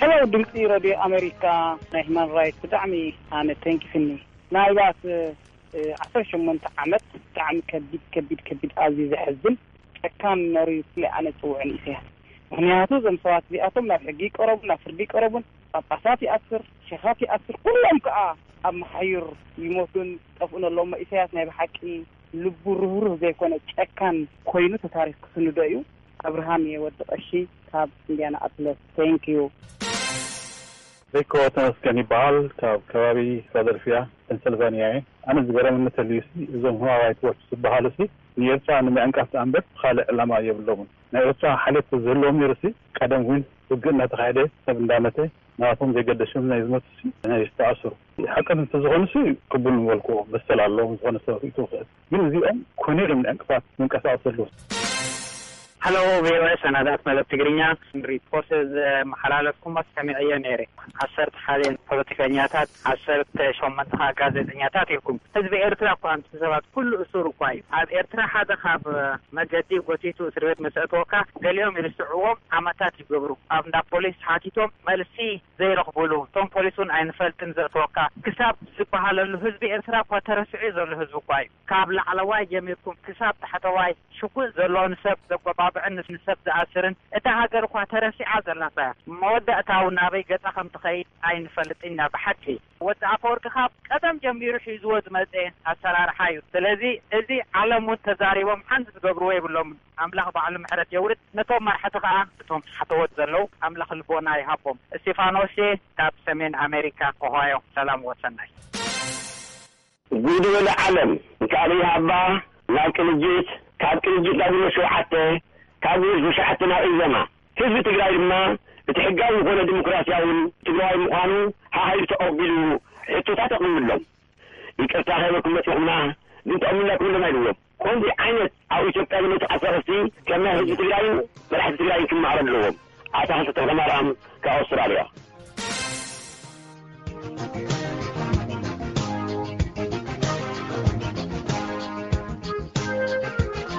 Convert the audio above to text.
ሄሎ ድምጺ ረድዮ ኣመሪካ ናይ ህማን ራይት ብጣዕሚ ኣነ ተንኪፍኒ ምናልባት ዓሰርተ ሸሞንተ ዓመት ብጣዕሚ ከቢድ ከቢድ ከቢድ ኣዝዩ ዘሕዝን ጨካን ነሩ ፍላይ ኣነ ዝጽውዖ ንኢሰያስ ምክንያቱ እዞም ሰባት እዚኣቶም ናብ ሕጊ ይቀረቡን ናብ ፍርዲ ይቀረቡን ጳጳሳት ይኣስር ሸኻት ይኣስር ኩሎም ከኣ ኣብ መሓዩር ይሞቱን ይጠፍኡን ኣለዉሞ ኢሰያስ ናይ ብሓቂ ልቡ ርህሩህ ዘይኮነ ጨካን ኮይኑ እቲ ታሪክ ክስንዶ እዩ ኣብርሃም እየ ወዲ ቀሺ ካብ እንዲያናኣፕለስ Thank you። ሪኮ ተመስገን ይበሃል ካብ ከባቢ ፊላደልፍያ ፔንሰልቫንያ እየ ኣነ ዝገረመኒ ተልዩሲ እዞም ሁማ ራይት ዎች ዝበሃሉሲ ንኤርትራ ንምዕንቃፍ ደኣምበር ብኻልእ ዕላማ የብሎምን ናይ ኤርትራ ሓልዮት ተዝህልዎም ነይሩሲ ቀደም ውን ውግእ እንዳተኻየደ ሰብ እንዳመተ ናባቶም ዘይገደሾም ናይ ዝመቱሲ ናይ ዝተኣስሩ ሓቀን እንተዝኾንሲ ቅቡል ምበልክዎ መሰል ኣለዎም ዝኾነ ሰብ ኣፍልጦ ክህብ ግን እዚኦም ኮነ ኢሎም ንዕንቅፋት ዝንቀሳቀሱ ዘለዉ ሰብ። Hello voa ሰነዳት መደብ ትግርኛ ስምሪት ፖስት ዘመሓላለፍኩሞ ሰሚዐዮ ነይረ ዓሰርተ ሓደ ፖለቲከኛታት ዓሰርተ ሸሞንተ ከኣ ጋዜጠኛታት ኢልኩም ህዝቢ ኤርትራ እኳ ኣንቱም ሰባት ኩሉ እሱር እኳ እዩ ኣብ ኤርትራ ሓደ ካብ መገዲ ጎቲቱ እስርቤት ምስ ኣእተወካ ገሊኦም ይርስዕዎም ዓመታት ይገብሩ ኣብ እንዳ ፖሊስ ሓቲቶም መልሲ ዘይረኽቡሉ እቶም ፖሊስ ውን ኣይንፈልጥን ዘእተወካ ክሳብ ዝባሃለሉ ህዝቢ ኤርትራ እኳ ተረሲዑ ዘሎ ህዝቢ እኳ እዩ ካብ ላዕለዋይ ጀሚርኩም ክሳብ ታሕተዋይ ሽጉጥ ዘለዎ ንሰብ ዘጎባብዕን ንሰብ ዝኣስርን እታ ሃገር እኳ ተረሲዓ ዘላታ መወዳእታኡ ናበይ ገጻ ከምትኸይድ ኣይንፈልጥን ኢና ብሓቂ ወዲ ኣፈወርቂ ካብ ቀደም ጀሚሩ ሒዝዎ ዝመጸ ኣሰራርሓ እዩ ስለዚ እዚ ዓለም ውን ተዛሪቦም ሓንት ዝገብርዎ የብሎምን ኣምላኽ ባዕሉ ምሕረት የውርድ ነቶም መራሕቲ ከኣ እቶም ታሕተዎት ዘለዉ ኣምላኽ ልቦና ይሃቦም እስቲፋኖስ እየ ካብ ሰሜን ኣመሪካ ኦሃዮ ሰላም ወሰናይ። ጉድ በሉ ዓለም እንካብ ኢሃባ ናብ ቅንጅት ካብ ቅንጅት ናብ ግንቦት ሸውዓተ ካብ ግንቦት ሸውሸዓተ ናብ ኢዘማ ህዝቢ ትግራይ ድማ እቲ ሕጋዊ ዝኾነ ድምክራሲያውን ትግራዋይ ምዃኑ ሃሃ ኢሉ ተቀቢሉ ሕቶታት ኣቅሪብሎም ይቅርታ ክህበኩም መፂኹምና ግን ተቅምለኩም ኣለና ኢልዎም። ኮምዚ ዓይነት ኣብ ኢትዮጵያ ዝመጹ ዓሰርኽቲ ከም ናይ ህዝቢ ትግራይን መራሕቲ ትግራይን ክመሃሩ ኣለዎም። ኣታኽልቲ ተኽለማርያም ካብ ኣውስትራልያ።